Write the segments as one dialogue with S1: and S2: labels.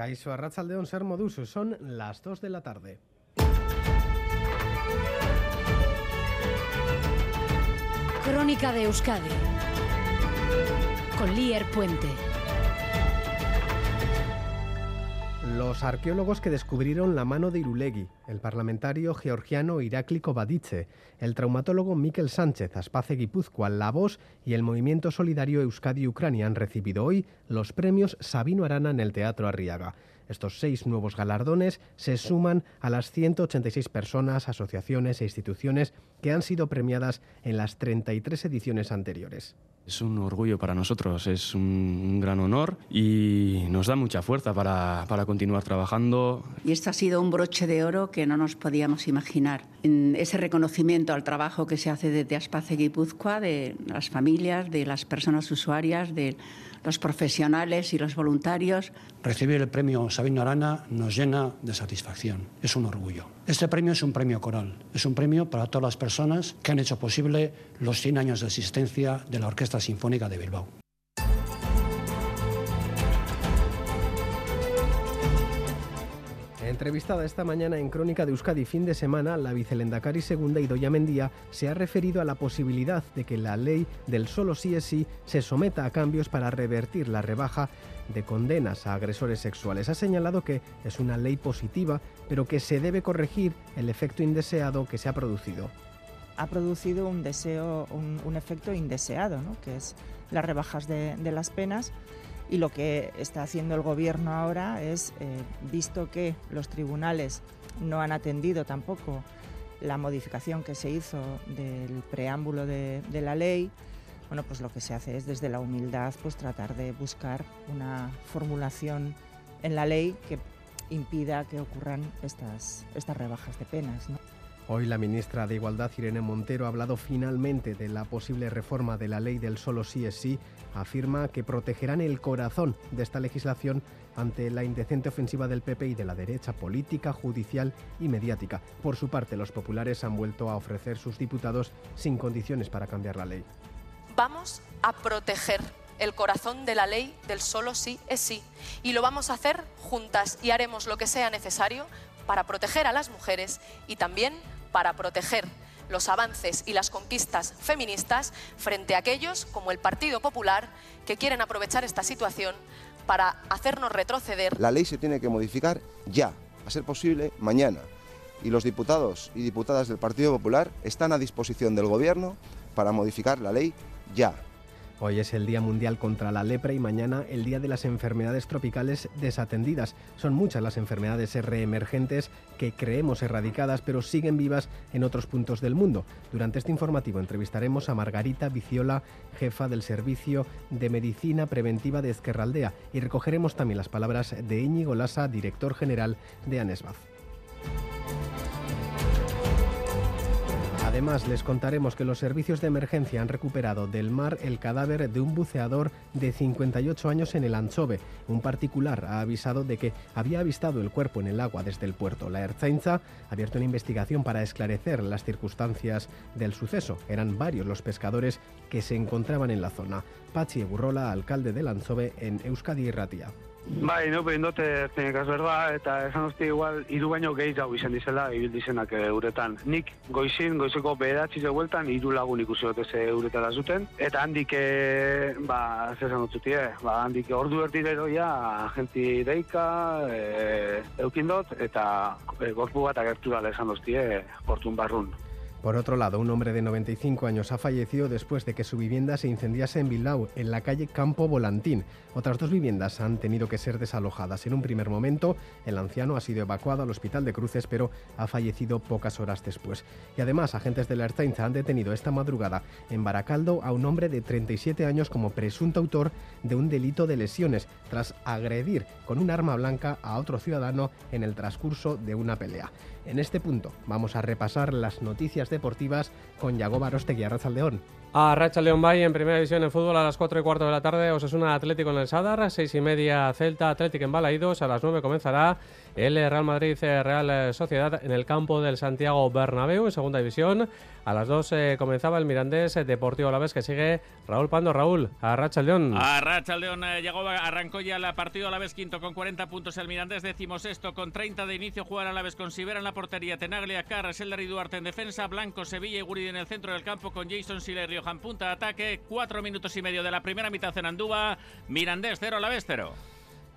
S1: Caixo Arrachaldeón Ser Moduso, son las 2 de la tarde.
S2: Crónica de Euskadi con Lier Puente.
S1: Los arqueólogos que descubrieron la mano de Irulegui, el parlamentario georgiano Irakli Badice, el traumatólogo Miquel Sánchez, Aspace Guipúzcoa, La Voz y el movimiento solidario Euskadi-Ucrania han recibido hoy los premios Sabino Arana en el Teatro Arriaga. Estos seis nuevos galardones se suman a las 186 personas, asociaciones e instituciones que han sido premiadas en las 33 ediciones anteriores.
S3: Es un orgullo para nosotros, es un gran honor y nos da mucha fuerza para, para, continuar trabajando.
S4: Y esto ha sido un broche de oro que no nos podíamos imaginar. En ese reconocimiento al trabajo que se hace desde Aspace Guipúzcoa, de las familias, de las personas usuarias, de los profesionales y los voluntarios.
S5: Recibir el premio Sabino Arana nos llena de satisfacción, es un orgullo. Este premio es un premio coral, es un premio para todas las personas que han hecho posible los 100 años de existencia de la Orquesta Sinfónica de Bilbao.
S1: Entrevistada esta mañana en Crónica de Euskadi fin de semana, la vicelendacari segunda Idoya Mendía se ha referido a la posibilidad de que la ley del solo sí es sí se someta a cambios para revertir la rebaja de condenas a agresores sexuales. Ha señalado que es una ley positiva, pero que se debe corregir el efecto indeseado que se ha producido.
S6: Ha producido un deseo, un, efecto indeseado, ¿no? que es las rebajas de, de las penas y lo que está haciendo el Gobierno ahora es, eh, visto que los tribunales no han atendido tampoco la modificación que se hizo del preámbulo de, la ley, bueno, pues lo que se hace es desde la humildad pues tratar de buscar una formulación en la ley que impida que ocurran estas, estas rebajas de penas.
S1: Hoy la ministra de Igualdad, Irene Montero, ha hablado finalmente de la posible reforma de la ley del solo sí es sí. Afirma que protegerán el corazón de esta legislación ante la indecente ofensiva del PP y de la derecha política, judicial y mediática. Por su parte, los populares han vuelto a ofrecer sus diputados sin condiciones para cambiar la ley.
S7: Vamos a proteger el corazón de la ley del solo sí es sí. Y lo vamos a hacer juntas y haremos lo que sea necesario para proteger a las mujeres y también para proteger los avances y las conquistas feministas frente a aquellos como el Partido Popular que quieren aprovechar esta situación para hacernos retroceder.
S8: La ley se tiene que modificar ya, a ser posible mañana. Y los diputados y diputadas del Partido Popular están a disposición del Gobierno para modificar la ley ya.
S1: Hoy es el Día Mundial contra la Lepra y mañana el Día de las Enfermedades Tropicales Desatendidas. Son muchas las enfermedades reemergentes que creemos erradicadas pero siguen vivas en otros puntos del mundo. Durante este informativo entrevistaremos a Margarita Viciola, jefa del Servicio de Medicina Preventiva de Ezquerraldea y recogeremos también las palabras de Íñigo Lasa, director general de ANESBAZ. Además, les contaremos que los servicios de emergencia han recuperado del mar el cadáver de un buceador de 58 años en el Anchove. Un particular ha avisado de que había avistado el cuerpo en el agua desde el puerto. La Erzainza ha abierto una investigación para esclarecer las circunstancias del suceso. Eran varios los pescadores que se encontraban en la zona. Pachi Burrola, alcalde del Anchove en Euskadi y Ratia.
S9: Bai, no, behin dote zenek berba, eta esan duzti igual, iru baino gehi jau izan dizela, ibil dizenak eh, uretan. Nik goizin, goizeko beheratzi zegoeltan, iru lagun ikusi dute ze uretara zuten, eta handik, e, ba, zezan dutzuti, eh? ba, handik ordu erdirero ja, agenti deika, e, eukindot, eta e, gorpu bat agertu dala esan duzti, e, portun barrun.
S1: Por otro lado, un hombre de 95 años ha fallecido después de que su vivienda se incendiase en Bilbao, en la calle Campo Volantín. Otras dos viviendas han tenido que ser desalojadas. En un primer momento, el anciano ha sido evacuado al hospital de Cruces, pero ha fallecido pocas horas después. Y además, agentes de la Ertzaintza han detenido esta madrugada en Baracaldo a un hombre de 37 años como presunto autor de un delito de lesiones, tras agredir con un arma blanca a otro ciudadano en el transcurso de una pelea. En este punto vamos a repasar las noticias deportivas con Yago Barostegui, Arrachaldeón.
S10: A Racha León Bay en primera división de fútbol a las 4 y cuarto de la tarde, Osasuna Atlético en el Sadar, 6 y media Celta Atlético en Balaídos, a las 9 comenzará el Real Madrid eh, Real eh, Sociedad en el campo del Santiago Bernabéu en segunda división. A las 2 eh, comenzaba el Mirandés Deportivo a la vez que sigue Raúl Pando. Raúl, a Racha León.
S11: A Racha León llegó, arrancó ya el partido a la vez quinto con 40 puntos. El Mirandés sexto con 30 de inicio. Jugar a la vez con Sibera en la portería, Tenaglia, Carras, Elder y Duarte en defensa, Blanco, Sevilla y Guridi en el centro del campo con Jason Johan Punta de ataque. Cuatro minutos y medio de la primera mitad en Andúa. Mirandés 0 a la vez 0.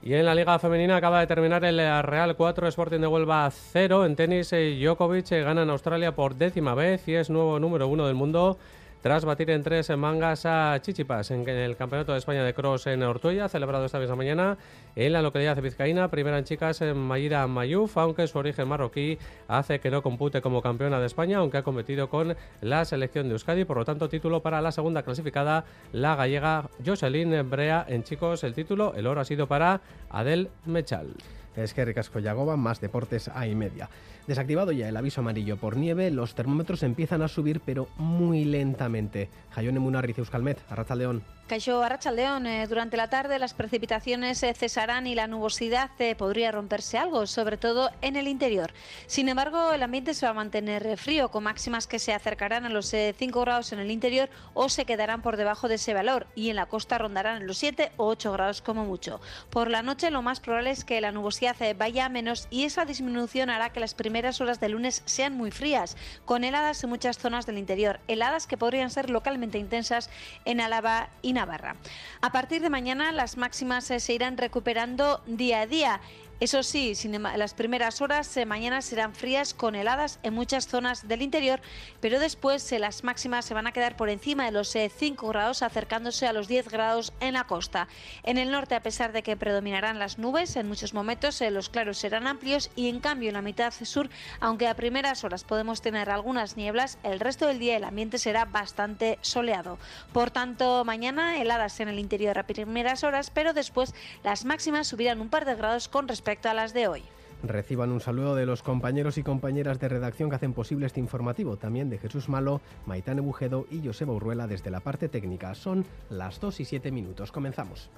S10: Y en la Liga Femenina acaba de terminar el Real 4, Sporting de Huelva 0. En tenis, eh, Djokovic eh, gana en Australia por décima vez y es nuevo número uno del mundo tras batir en tres mangas a Chichipas en el Campeonato de España de Cross en Ortuella, celebrado esta misma mañana en la localidad de Vizcaína. Primera en chicas en Mayira Mayuf, aunque su origen marroquí hace que no compute como campeona de España, aunque ha competido con la selección de Euskadi. Por lo tanto, título para la segunda clasificada, la gallega Jocelyn Brea. En chicos, el título, el oro ha sido para Adel Mechal.
S1: Es que Ricasco Yagoba, más deportes a y media. Desactivado ya el aviso amarillo por nieve, los termómetros empiezan a subir, pero muy lentamente. Jayone Munarriz, Euskalmet, Arracha León.
S12: Caixó Arrachaldeón, eh, durante la tarde las precipitaciones eh, cesarán y la nubosidad eh, podría romperse algo, sobre todo en el interior. Sin embargo, el ambiente se va a mantener frío, con máximas que se acercarán a los 5 grados en el interior o se quedarán por debajo de ese valor y en la costa rondarán los 7 o 8 grados como mucho. Por la noche lo más probable es que la nubosidad vaya a menos y esa disminución hará que las primeras horas del lunes sean muy frías, con heladas en muchas zonas del interior, heladas que podrían ser localmente intensas en Álava y Navarra. A partir de mañana las máximas eh, se irán recuperando día a día eso sí, las primeras horas eh, mañana serán frías con heladas en muchas zonas del interior, pero después eh, las máximas se van a quedar por encima de los 5 eh, grados, acercándose a los 10 grados en la costa. En el norte, a pesar de que predominarán las nubes, en muchos momentos los claros serán amplios y en cambio en la mitad sur, aunque a primeras horas podemos tener algunas nieblas, el resto del día el ambiente será bastante soleado. Por tanto, mañana heladas en el interior a primeras horas, pero después las máximas subirán un par de grados con respecto a las de hoy.
S1: Reciban un saludo de los compañeros y compañeras de redacción que hacen posible este informativo, también de Jesús Malo, Maitane Bujedo y Joseba Urruela desde la parte técnica. Son las 2 y 7 minutos. Comenzamos.